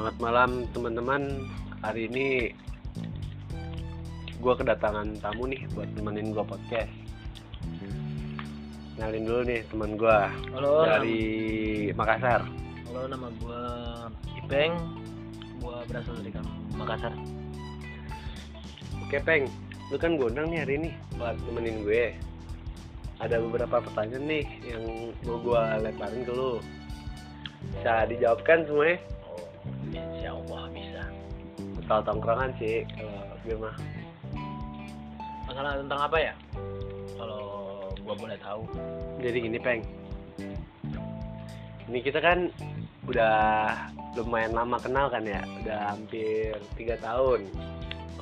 Selamat malam teman-teman. Hari ini gue kedatangan tamu nih buat temenin gue podcast. Kenalin dulu nih teman gue Halo, dari Makassar. Halo, nama gua Ipeng. Gua berasal dari Kam- Makassar. Oke Peng, lu kan gue undang nih hari ini buat temenin gue. Ada beberapa pertanyaan nih yang mau gue lemparin ke lu. Bisa dijawabkan semuanya? Soal tongkrongan sih kalau gue mah. Masalah tentang apa ya? Kalau gua boleh tahu. Jadi gini Peng Ini kita kan udah lumayan lama kenal kan ya Udah hampir tiga tahun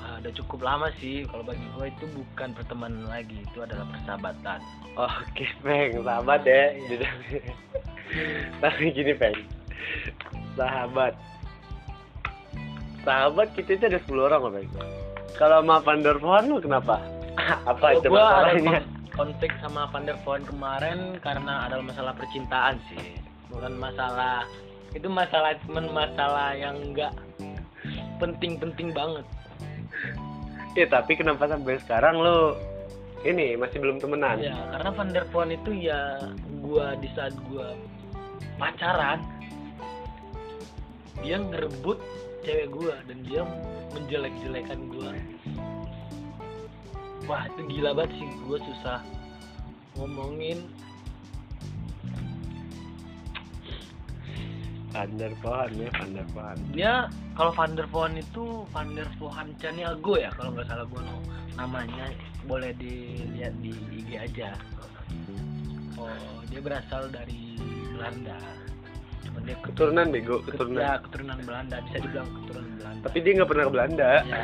Wah, udah cukup lama sih. Kalau bagi gua itu bukan pertemanan lagi, itu adalah persahabatan. Oke Peng, sahabat ya Iya. Tapi gini Peng Sahabat Sahabat kita itu ada 10 orang loh Kalau sama Van der lu kenapa? Apa itu masalahnya? kon- konflik sama Van der Vaart kemarin karena ada masalah percintaan sih. Bukan masalah itu masalah cuman masalah yang enggak penting-penting banget. Ya tapi kenapa sampai sekarang lu Ini masih belum temenan? Ya, karena Van der Vaart itu ya gua di saat gua pacaran dia ngerebut cewek gua dan dia menjelek-jelekan gua. Wah, itu gila banget sih. Gua susah ngomongin. Van der Vaart ya Van der Vaart dia kalau Van der Vaart itu Van der Vaart Caniago ya kalau nggak salah gua no- namanya boleh dilihat di IG aja. Oh dia berasal dari Belanda cuma dia Keturunan bego, keturunan ya keturunan Belanda bisa dibilang keturunan Belanda Tapi dia nggak pernah ke Belanda. ya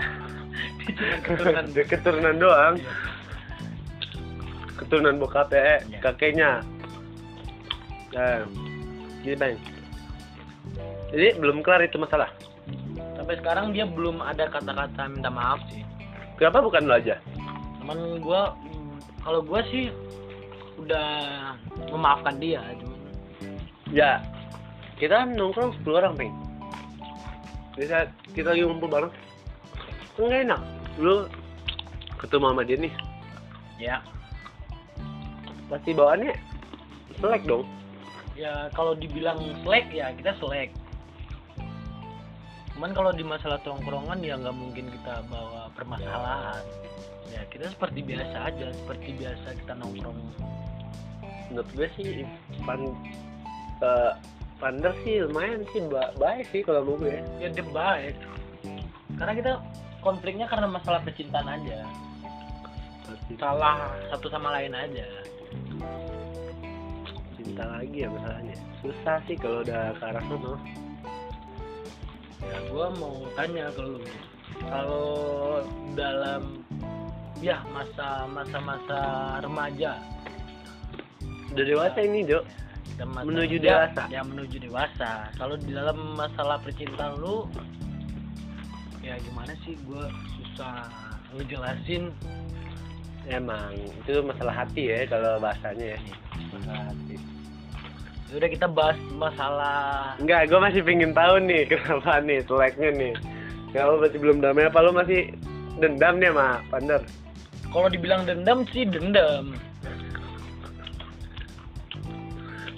dia cuma keturunan dia keturunan doang. Iya. Keturunan bokapnya, Iya. kakeknya. Nah, gini bang. Jadi belum kelar itu masalah. sampai sekarang dia belum ada kata-kata minta maaf sih Kenapa bukan lo aja? teman gua mm, kalau gua sih udah memaafkan dia cuman Ya, kita kan nongkrong 10 orang, Peng. Di saat kita lagi ngumpul bareng, kan nggak enak. Lu ketemu sama dia nih, ya pasti bawaannya selek dong. ya kalau dibilang selek ya kita selek cuman kalau di masalah tongkrongan ya nggak mungkin kita bawa permasalahan ya kita seperti biasa aja seperti biasa kita nongkrong menurut gue sih Van eh, Vander sih lumayan sih ba- baik sih kalau gue ya. Dia baik. Karena kita konfliknya karena masalah percintaan aja. Salah satu sama lain aja. Cinta lagi ya masalahnya. Susah sih kalau udah ke arah sana. Ya gua mau tanya ke lu. Kalau dalam ya masa masa masa remaja. Udah dewasa ini Jo dan Menuju ya, dewasa. ya menuju dewasa. Kalau di dalam masalah percintaan lu ya gimana sih? Gua susah ngejelasin. Emang itu masalah hati ya kalau bahasanya ya. Masalah hati. Ya udah kita bahas masalah enggak gue masih pengen tahu nih kenapa nih seleknya nih. Kalau masih belum damai apa lo masih dendam nih sama Vander kalau dibilang dendam sih dendam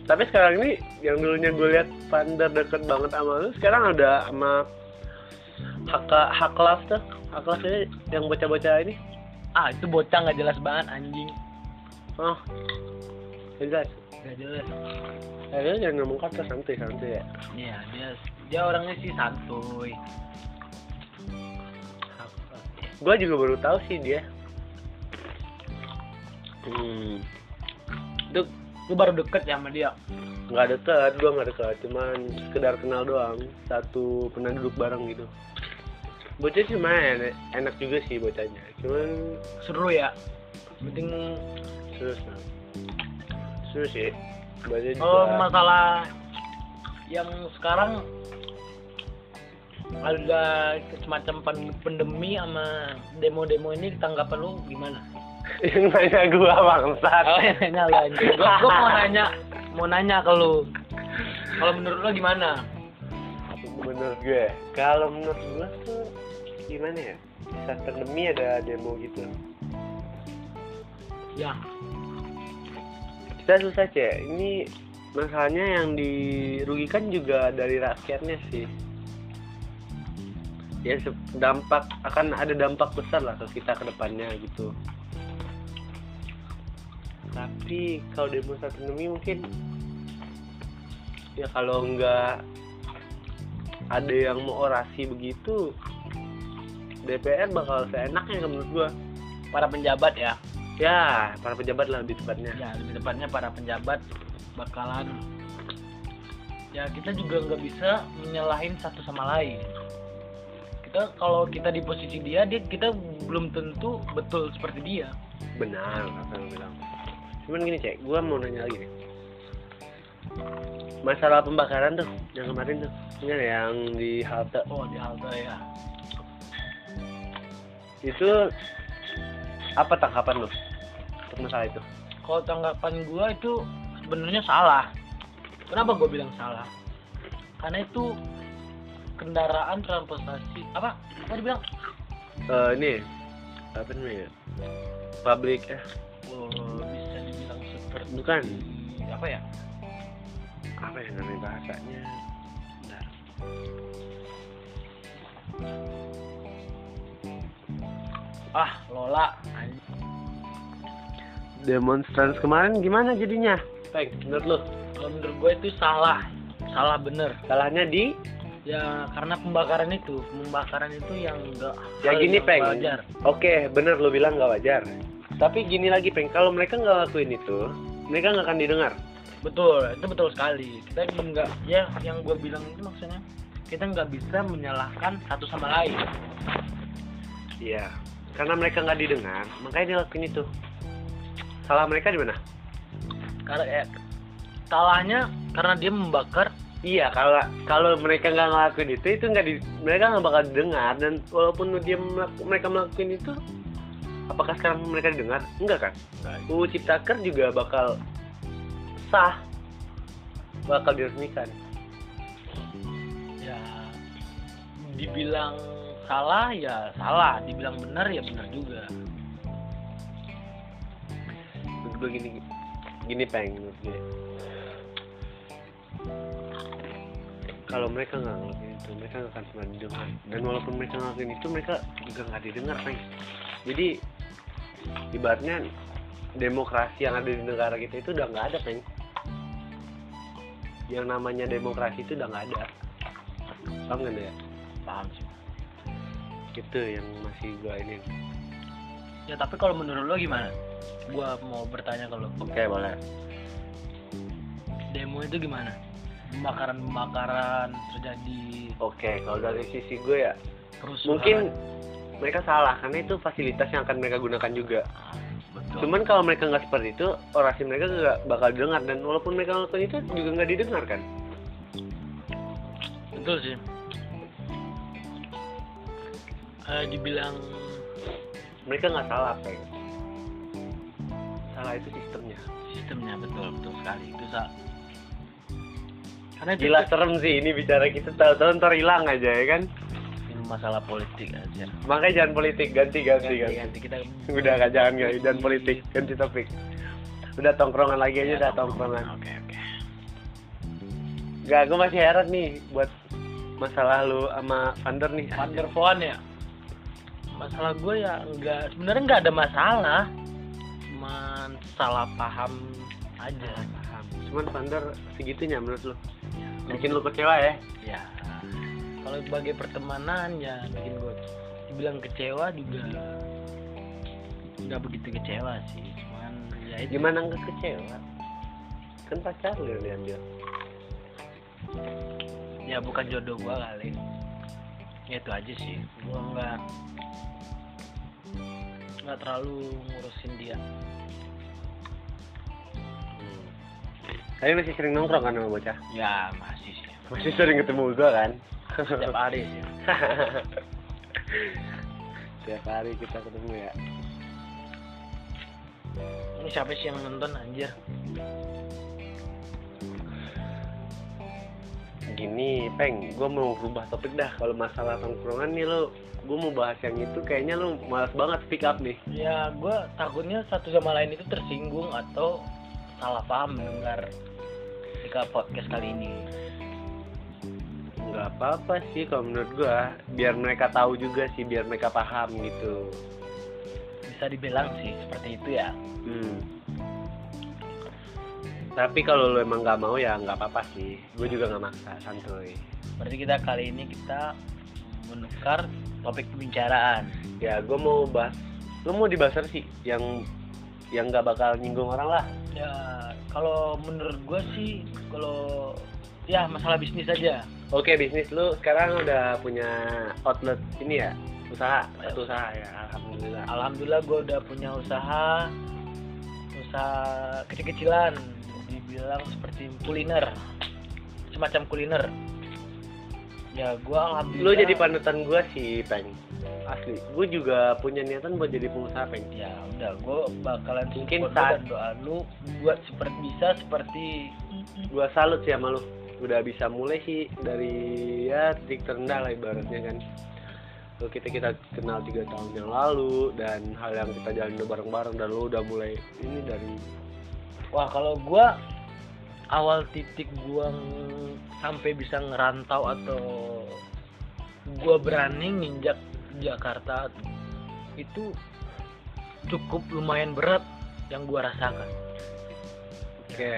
tapi sekarang ini yang dulunya gue lihat Vander deket banget sama lu sekarang ada sama Haka Haklaf tuh. Haklaf ini yang bocah-bocah ini. Ah itu bocah nggak jelas banget anjing. Oh. Jelas? Nggak jelas. Akhirnya jangan ngomong kata santai santai ya. Iya, dia dia orangnya sih santuy. gue juga baru tahu sih dia. Hmm lu baru deket ya sama dia. nggak deket gue nggak deket cuman sekedar kenal doang satu pernah duduk bareng gitu bocah sih main enak juga sih bocahnya cuman Seru ya. Penting terus terus sih bocah juga masalah yang sekarang ada semacam pan- pandemi sama demo-demo ini tanggapan lu gimana? Yang nanya gue bangsat. Oh, yang nanya lu anjing. Gua, gua mau nanya mau nanya ke lu. Kalau menurut lu gimana? menurut gue kalau menurut gue tuh gimana ya? Saat pandemi ada demo gitu. Ya. Kita susah cek. Ini masalahnya yang dirugikan juga dari rakyatnya sih. Ya dampak akan ada dampak besar lah ke kita ke depannya gitu tapi kalau demo saat pandemi mungkin ya kalau nggak ada yang mau orasi begitu DPR bakal seenaknya menurut gua. Para penjabat ya? Ya para pejabat lah lebih tepatnya. Ya lebih tepatnya para penjabat bakalan ya kita juga nggak bisa menyalahin satu sama lain. Kita kalau kita di posisi dia dia kita belum tentu betul seperti dia. Benar yang lu bilang cuman gini cek gua mau nanya lagi nih. Masalah pembakaran tuh yang kemarin tuh ingat ya, yang di halte. Oh di halte ya. Itu apa tanggapan lu untuk masalah itu? Kalau tanggapan gua itu sebenarnya salah. Kenapa gua bilang salah? Karena itu kendaraan transportasi apa? Apa dibilang? Eh ini apa namanya? Public eh. Oh, bukan. Apa ya? Apa ya namanya bahasanya? Bentar. ah Lola. Anjing. demonstran kemarin gimana jadinya? Peng, menurut lu? Kalau menurut gue itu salah. Salah bener. Salahnya di? Ya karena pembakaran itu. Pembakaran itu yang enggak ya gini yang peng. wajar. Oke bener lu bilang nggak wajar. Tapi gini lagi peng. Kalau mereka nggak lakuin itu mereka nggak akan didengar. Betul itu betul sekali. Kita enggak ya yang gue bilang itu maksudnya kita nggak bisa menyalahkan satu sama lain. Iya karena mereka nggak didengar makanya dia lakuin itu. Salah mereka di mana? Karena ya, salahnya karena dia membakar. Iya kalau kalau mereka nggak ngelakuin itu itu nggak di mereka nggak bakal didengar. Dan walaupun dia mereka melakukan itu apakah sekarang mereka didengar? Enggak kan? UU Ciptaker juga bakal sah bakal diresmikan. Ya dibilang salah ya salah. Dibilang benar ya benar juga. Menurut gue gini gini peng menurut gue kalau mereka nggak ngelakuin itu mereka nggak akan pernah didengar. Dan walaupun mereka ngelakuin itu mereka juga nggak didengar peng. Jadi ibaratnya demokrasi yang ada di negara kita itu udah nggak ada peng. Yang namanya demokrasi itu udah nggak ada. Paham nggak ya paham sih. Itu yang masih gue ini. Ya tapi kalau menurut lo gimana? Gua mau bertanya kalau oke boleh. Demo itu gimana? Pembakaran pembakaran terjadi. Oke kalau dari sisi gue ya kerusuhan. mungkin mereka salah karena itu fasilitas yang akan mereka gunakan juga. Betul. Cuman kalau mereka nggak seperti itu orasi mereka nggak bakal dengar dan walaupun mereka melakukan itu juga nggak didengar kan? Betul sih. Eh, dibilang mereka nggak salah peng salah itu sistemnya. sistemnya betul betul sekali. Itu sa karena itu gila serem sih ini bicara kita. Tahu-tahu ntar hilang aja ya kan masalah politik aja. Makanya jangan politik ganti ganti ganti, ganti, ganti. Kita udah nggak jangan nggak jangan politik ganti topik. Udah tongkrongan lagi aja Ya, udah tongkrongan. oke oke. Gak, gue masih heran nih buat masalah lu sama Vander nih. Van der Voan ya? Masalah gue ya enggak sebenarnya nggak ada masalah. Cuman salah paham aja. Paham. Cuman Vander segitunya menurut lu. Bikin lu kecewa ya? ya kalau sebagai pertemanan ya bikin gue dibilang kecewa juga nggak begitu kecewa sih cuman ya itu Gimana nggak kecewa? Kan pacar lu yang diambil. ya bukan jodoh gue kali ya itu aja sih gue nggak nggak terlalu ngurusin dia Tapi masih sering nongkrong kan sama bocah? ya masih sih Masih sering ketemu gua kan? Setiap hari. Setiap hari kita ketemu ya. ini siapa sih yang nonton anjir? Gini peng gue mau berubah topik dah. Kalau masalah tongkrongan nih lo gue mau bahas yang itu kayaknya lo malas banget speak up nih. Ya gue takutnya satu sama lain itu tersinggung atau salah paham mendengar ketika podcast kali ini nggak apa-apa sih kalau menurut gue biar mereka tahu juga sih biar mereka paham gitu. Bisa dibilang sih seperti itu ya. Hmm. tapi kalau lo emang nggak mau ya nggak apa-apa sih. Gue juga nggak maksa santuy. Berarti kita kali ini kita menukar topik pembicaraan. Ya gue mau bahas lo mau dibahas apa sih? Yang yang nggak bakal nyinggung orang lah. Ya kalau menurut gue sih kalau ya masalah bisnis aja oke bisnis lu sekarang udah punya outlet ini ya? Usaha? Satu usaha ya alhamdulillah. Alhamdulillah gue udah punya usaha usaha kecil-kecilan dibilang seperti kuliner semacam kuliner. Ya gue alhamdulillah lu jadi panutan gue sih peng. Asli. Gue juga punya niatan buat jadi pengusaha peng. Ya udah gue bakalan Mungkin saat- doa lu buat seperti bisa seperti gue salut sih sama lu udah bisa mulai sih dari ya titik terendah lah ibaratnya kan. Lalu kita kita kenal tiga tahun yang lalu dan hal yang kita jalani bareng-bareng dan lu udah mulai ini dari wah kalau gue awal titik gue sampai bisa ngerantau atau gue berani nginjak Jakarta itu cukup lumayan berat yang gue rasakan oke.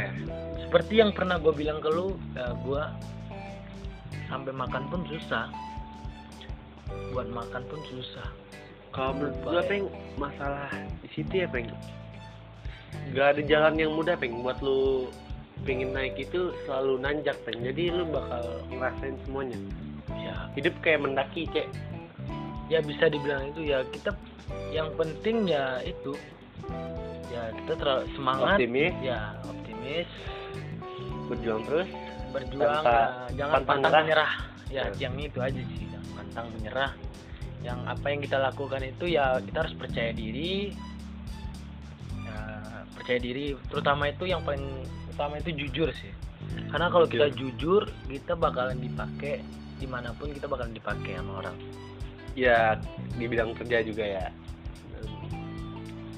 Seperti yang pernah gue bilang ke lu ya gue sampai makan pun susah. Buat makan pun susah. Kalau menurut gue peng masalah di situ ya peng. Gak ada jalan yang mudah peng. Buat lu pengen naik itu selalu nanjak peng. Jadi lu bakal ngerasain semuanya. Ya. Hidup kayak mendaki cek. Ya bisa dibilang itu. Ya kita yang penting ya itu ya kita terlalu semangat. Optimis. Ya optimis. Berjuang terus. Berjuang Tanpa- ya, jangan pantang pantang menyerah. menyerah. Ya Ya. yang itu aja sih. Jangan pantang menyerah. Yang apa yang kita lakukan itu ya kita harus percaya diri. Ya, percaya diri. Terutama itu yang paling utama itu jujur sih. Karena kalau kita jujur. kita bakalan dipakai di mana pun kita bakalan dipakai sama orang. Ya di bidang kerja juga ya.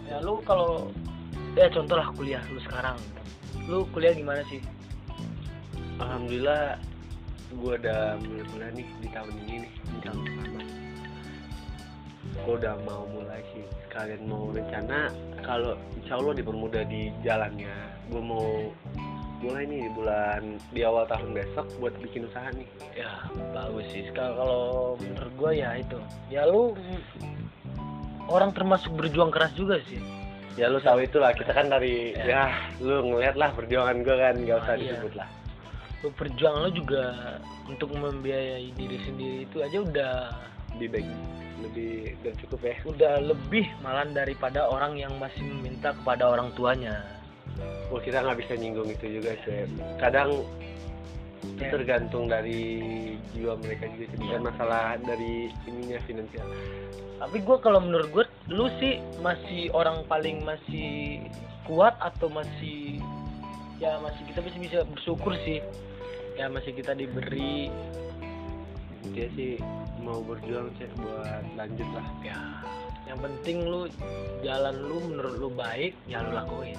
Ya lu kalau ya contoh lah kuliah lu sekarang. Lu kuliah gimana sih? Alhamdulillah gue udah mulai kuliah nih di tahun ini nih di tahun pertama. Gue udah mau mulai sih. Sekalian mau rencana kalau insya Allah dipermudah di jalannya gue mau mulai nih di bulan di awal tahun besok buat bikin usaha nih. Ya bagus sih. Kalau kalau menurut gua ya itu. Ya lu orang termasuk berjuang keras juga sih ya lu tahu itulah kita kan dari Ya. ya, lu ngeliat lah perjuangan gue kan gak usah Ah, iya. disebut lah lu perjuangan lu juga untuk membiayai diri sendiri itu aja udah lebih baik lebih udah cukup ya udah lebih malah daripada orang yang masih meminta kepada orang tuanya Wah kita nggak bisa nyinggung itu juga sih. Kadang itu Ya. tergantung dari jiwa mereka juga. Bukan Iya. masalah dari ininya finansial. tapi gua kalau menurut gua lu sih masih orang paling masih kuat atau masih ya masih kita masih bisa bersyukur sih. Ya masih kita diberi Dia sih mau berjuang sih buat lanjut lah. ya. Yang penting lu jalan lu menurut lu baik ya lu lakuin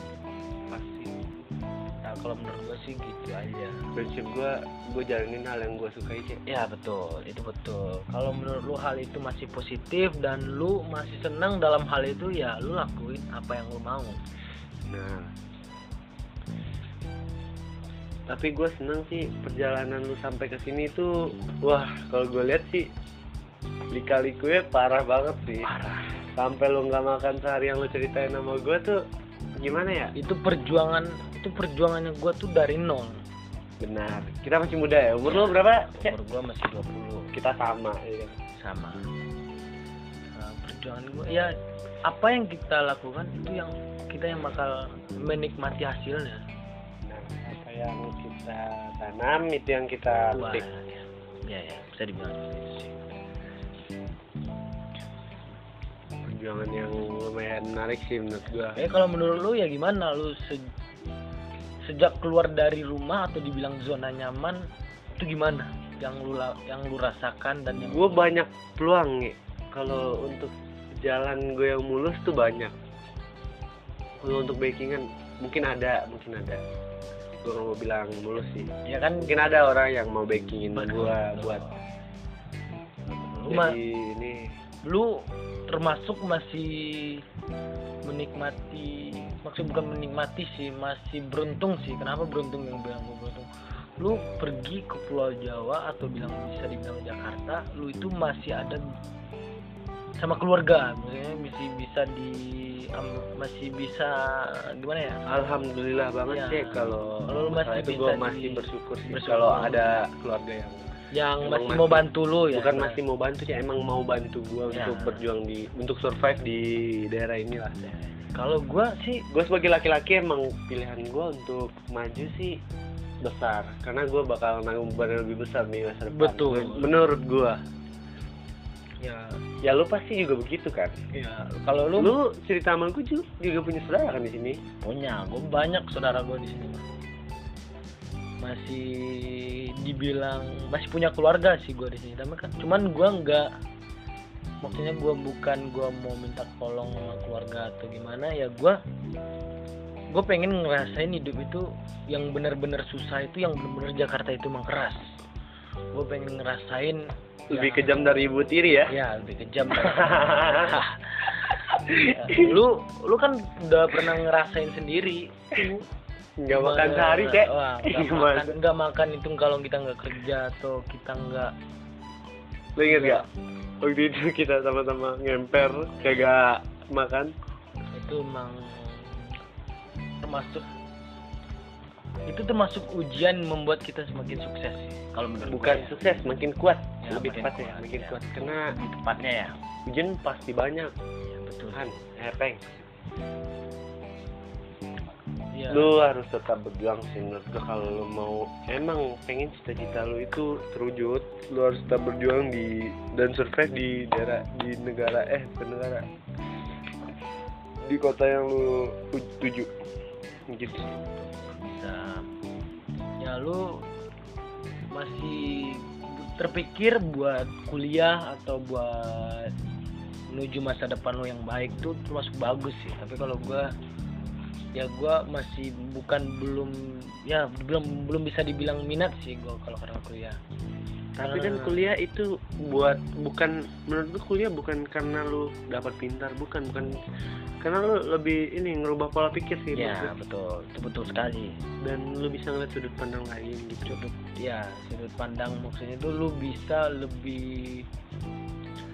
Nah kalau menurut gua sih gitu aja Prinsip gue, gue jalanin hal yang gue sukai sih. ya betul itu betul kalau menurut lu hal itu masih positif dan lu masih senang dalam hal itu ya lu lakuin apa yang lu mau Nah. Tapi gue seneng sih perjalanan lu sampai ke sini tuh, wah kalau gue lihat sih lika-likunya parah banget sih. parah Sampai lu nggak makan sehari yang lu ceritain sama gue tuh gimana ya? itu perjuangan itu perjuangannya gua tuh dari nol Benar. Kita masih muda ya. Umur lu berapa? Umur gua masih 20 Kita sama. Ya. sama Nah, perjuangan gua ya apa yang kita lakukan itu yang kita yang bakal menikmati hasilnya Nah, apa yang kita tanam itu yang kita petik. ya ya bisa dibilang seperti itu sih Perjuangan yang lumayan menarik sih menurut gua. Eh kalau menurut lu ya gimana lu se- sejak keluar dari rumah atau dibilang zona nyaman itu gimana? Yang lu yang lu rasakan dan yang gue banyak peluang nih kalau untuk jalan gue yang mulus tuh banyak. Kalau untuk backingan mungkin ada mungkin ada. Gue mau bilang mulus sih. Ya kan? Mungkin ada orang yang mau backingin gue buat lu, jadi ini. lu termasuk masih menikmati maksud bukan menikmati sih masih beruntung sih. Kenapa beruntung yang bilang gue beruntung? Lu pergi ke Pulau Jawa atau bilang bisa dibilang Jakarta lu itu masih ada sama keluarga. Maksudnya masih bisa di am- masih bisa gimana ya? Alhamdulillah banget Iya. sih kalau lu masih itu bisa gue di- masih bersyukur sih bersyukur. kalau ada keluarga yang yang masih masih- mau bantu lu ya? bukan masih mau bantu sih emang mau bantu gue Ya. untuk berjuang di untuk survive di daerah inilah kalau gua sih gue sebagai laki-laki emang pilihan gue untuk maju sih besar. Karena gue bakal nanggung beban lebih besar nih masa depan. Betul. menurut gue ya. Ya lu pasti juga begitu kan? Ya kalau lu, lu, cerita sama gue juga, juga punya saudara kan di sini? Punya. Gue banyak saudara gue di sini masih dibilang masih punya keluarga sih gue di sini. Tapi kan cuman gue nggak maksudnya gue bukan gue mau minta tolong sama keluarga atau gimana ya gue gue pengen ngerasain hidup itu yang benar-benar susah itu yang benar-benar Jakarta itu emang keras. Gue pengen ngerasain lebih ya, kejam dari ibu tiri ya? Ya lebih kejam Ya, lu lu kan udah pernah ngerasain sendiri. Nggak makan sehari cek Wah, nggak Gimana? makan nggak makan itu kalau kita nggak kerja atau kita nggak lu inget gak waktu itu kita sama-sama ngemper kagak makan. Itu emang termasuk itu termasuk ujian membuat kita semakin sukses kalau menurut bukan gue ya. sukses makin kuat. Ya, lebih tepat ya kuat, makin ya. kuat. Karena tepatnya ya. ujian pasti banyak. Ya betul. Tuhan hepeng ya. lu harus tetap berjuang sih menurut gue kalau lu mau. Emang pengen cita-cita lu itu terwujud. Lu harus tetap berjuang di dan survive di daerah di negara eh bukan negara di kota yang lu tu- tuju. Gitu bisa. Ya lu masih terpikir buat kuliah atau buat menuju masa depan lu yang baik tuh termasuk bagus sih. Tapi kalau gua ya gua masih bukan belum ya belum belum bisa dibilang minat sih gua kalau karena kuliah. Tapi kan kuliah itu buat bukan menurut gue kuliah bukan karena lu dapat pintar bukan bukan karena lu lebih ini ngerubah pola pikir sih ya gue. betul itu betul sekali. Dan lu bisa ngeliat sudut pandang lain gitu. Sudut ya sudut pandang maksudnya itu lu bisa lebih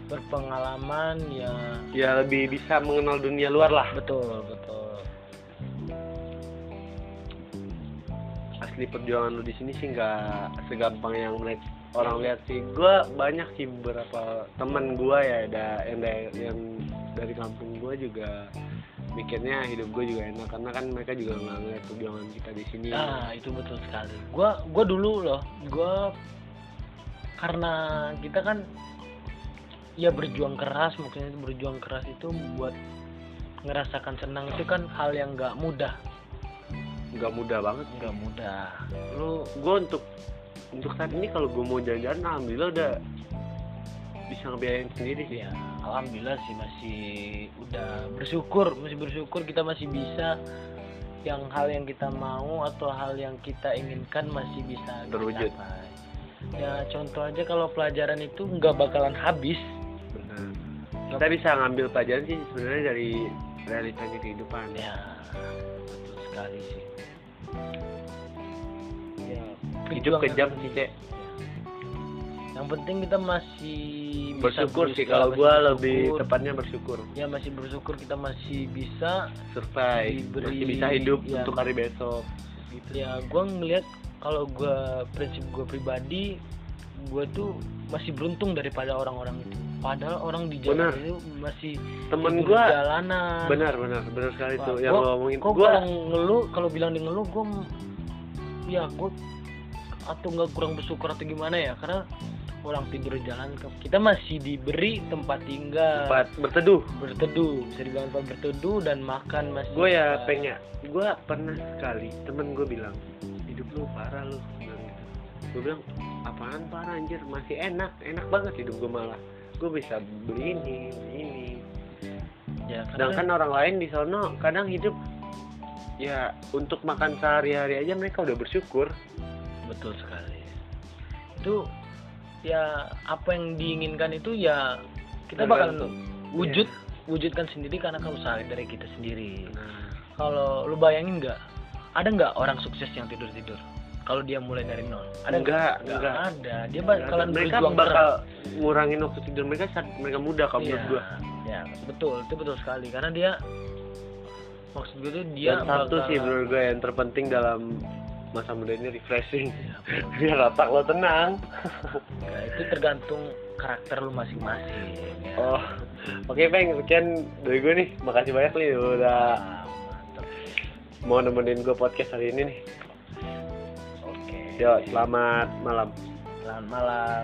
berpengalaman ya. Ya lebih bisa mengenal dunia luar lah. Betul betul asli perjuangan lu di sini sih nggak segampang yang mereka orang lihat sih. Gua banyak sih beberapa teman gua ya ada yang dari, yang dari kampung gua juga mikirnya hidup gue juga enak karena kan mereka juga nggak ngeliat perjuangan kita di sini. Nah itu betul sekali. Gua gua dulu loh gua karena kita kan ya berjuang keras itu berjuang keras itu buat ngerasakan senang itu kan hal yang nggak mudah nggak mudah banget. Nggak mudah. Lu gue untuk untuk saat ini kalau gue mau jalan-jalan alhamdulillah udah bisa ngebiayain sendiri sih. Ya alhamdulillah sih masih udah bersyukur masih bersyukur kita masih bisa. Yang hal yang kita mau atau hal yang kita inginkan masih bisa Terwujud. dicapai. ya contoh aja kalau pelajaran itu nggak bakalan habis. Benar. Kita bisa ngambil pelajaran sih sebenarnya dari realitanya kehidupan. Ya. betul sekali sih ya hidup kejam sih cek. Yang penting kita masih bisa bersyukur sih berusaha, kalau gue lebih tepatnya bersyukur. Ya masih bersyukur kita masih bisa survive. Diberi- masih bisa hidup ya. untuk hari besok. Gitu. Ya gue ngelihat kalau gue prinsip gue pribadi gue tuh masih beruntung daripada orang-orang itu padahal orang di jalan Benar. itu masih temen gue di jalanan. Benar benar benar sekali Wah, gua- yang lo ngomongin kok gue kalau ngeluh kalau bilang di ngeluh gue ya gue atau nggak kurang bersyukur atau gimana ya? Karena orang tidur di jalan kita masih diberi tempat tinggal. Tempat berteduh. Berteduh bisa dibilang tempat berteduh dan makan masih gue ya pengen gue pernah sekali temen gue bilang hidup lu parah lu bilang gitu. Gue bilang apaan parah anjir? Masih enak enak banget hidup gue malah gue bisa beli ini beli ini. Ya karena sedangkan orang lain di sono kadang hidup ya untuk makan sehari-hari aja mereka udah bersyukur. Betul sekali. Itu ya apa yang diinginkan itu ya kita bakal Tergantung. wujud wujudkan sendiri karena usaha dari kita sendiri. Nah kalau lu bayangin nggak ada nggak orang sukses yang tidur tidur kalau dia mulai dari nol ada Enggak, nggak enggak. ada. Dia bakalan mereka bakal ngurangin waktu tidur mereka saat mereka muda kalau Iya, menurut gue ya betul itu betul sekali. Karena dia maksud gue tuh dia dan satu sih menurut gue yang terpenting dalam masa muda ini refreshing. Ya, betul. biar otak lo tenang. Ya, itu tergantung karakter lu masing-masing ya. oh oke peng sekian dari gue nih. Makasih banyak nih udah Ah, mau nemenin gue podcast hari ini nih Yo, selamat malam. selamat malam